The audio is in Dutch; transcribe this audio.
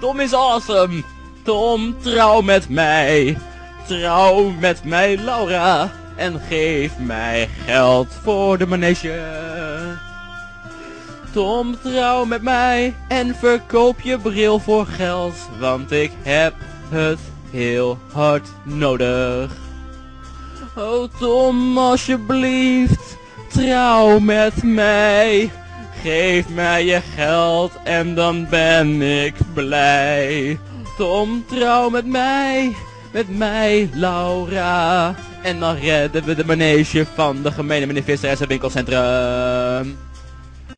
Tom is awesome. Tom, trouw met mij. Trouw met mij, Laura. En geef mij geld voor de manege. Tom, trouw met mij en verkoop je bril voor geld, want ik heb het heel hard nodig. Oh Tom, alsjeblieft, trouw met mij. Geef mij je geld en dan ben ik blij. Tom, trouw met mij, met mij, Laura. En dan redden we de manege van de gemeene meneer Visser en zijn winkelcentrum.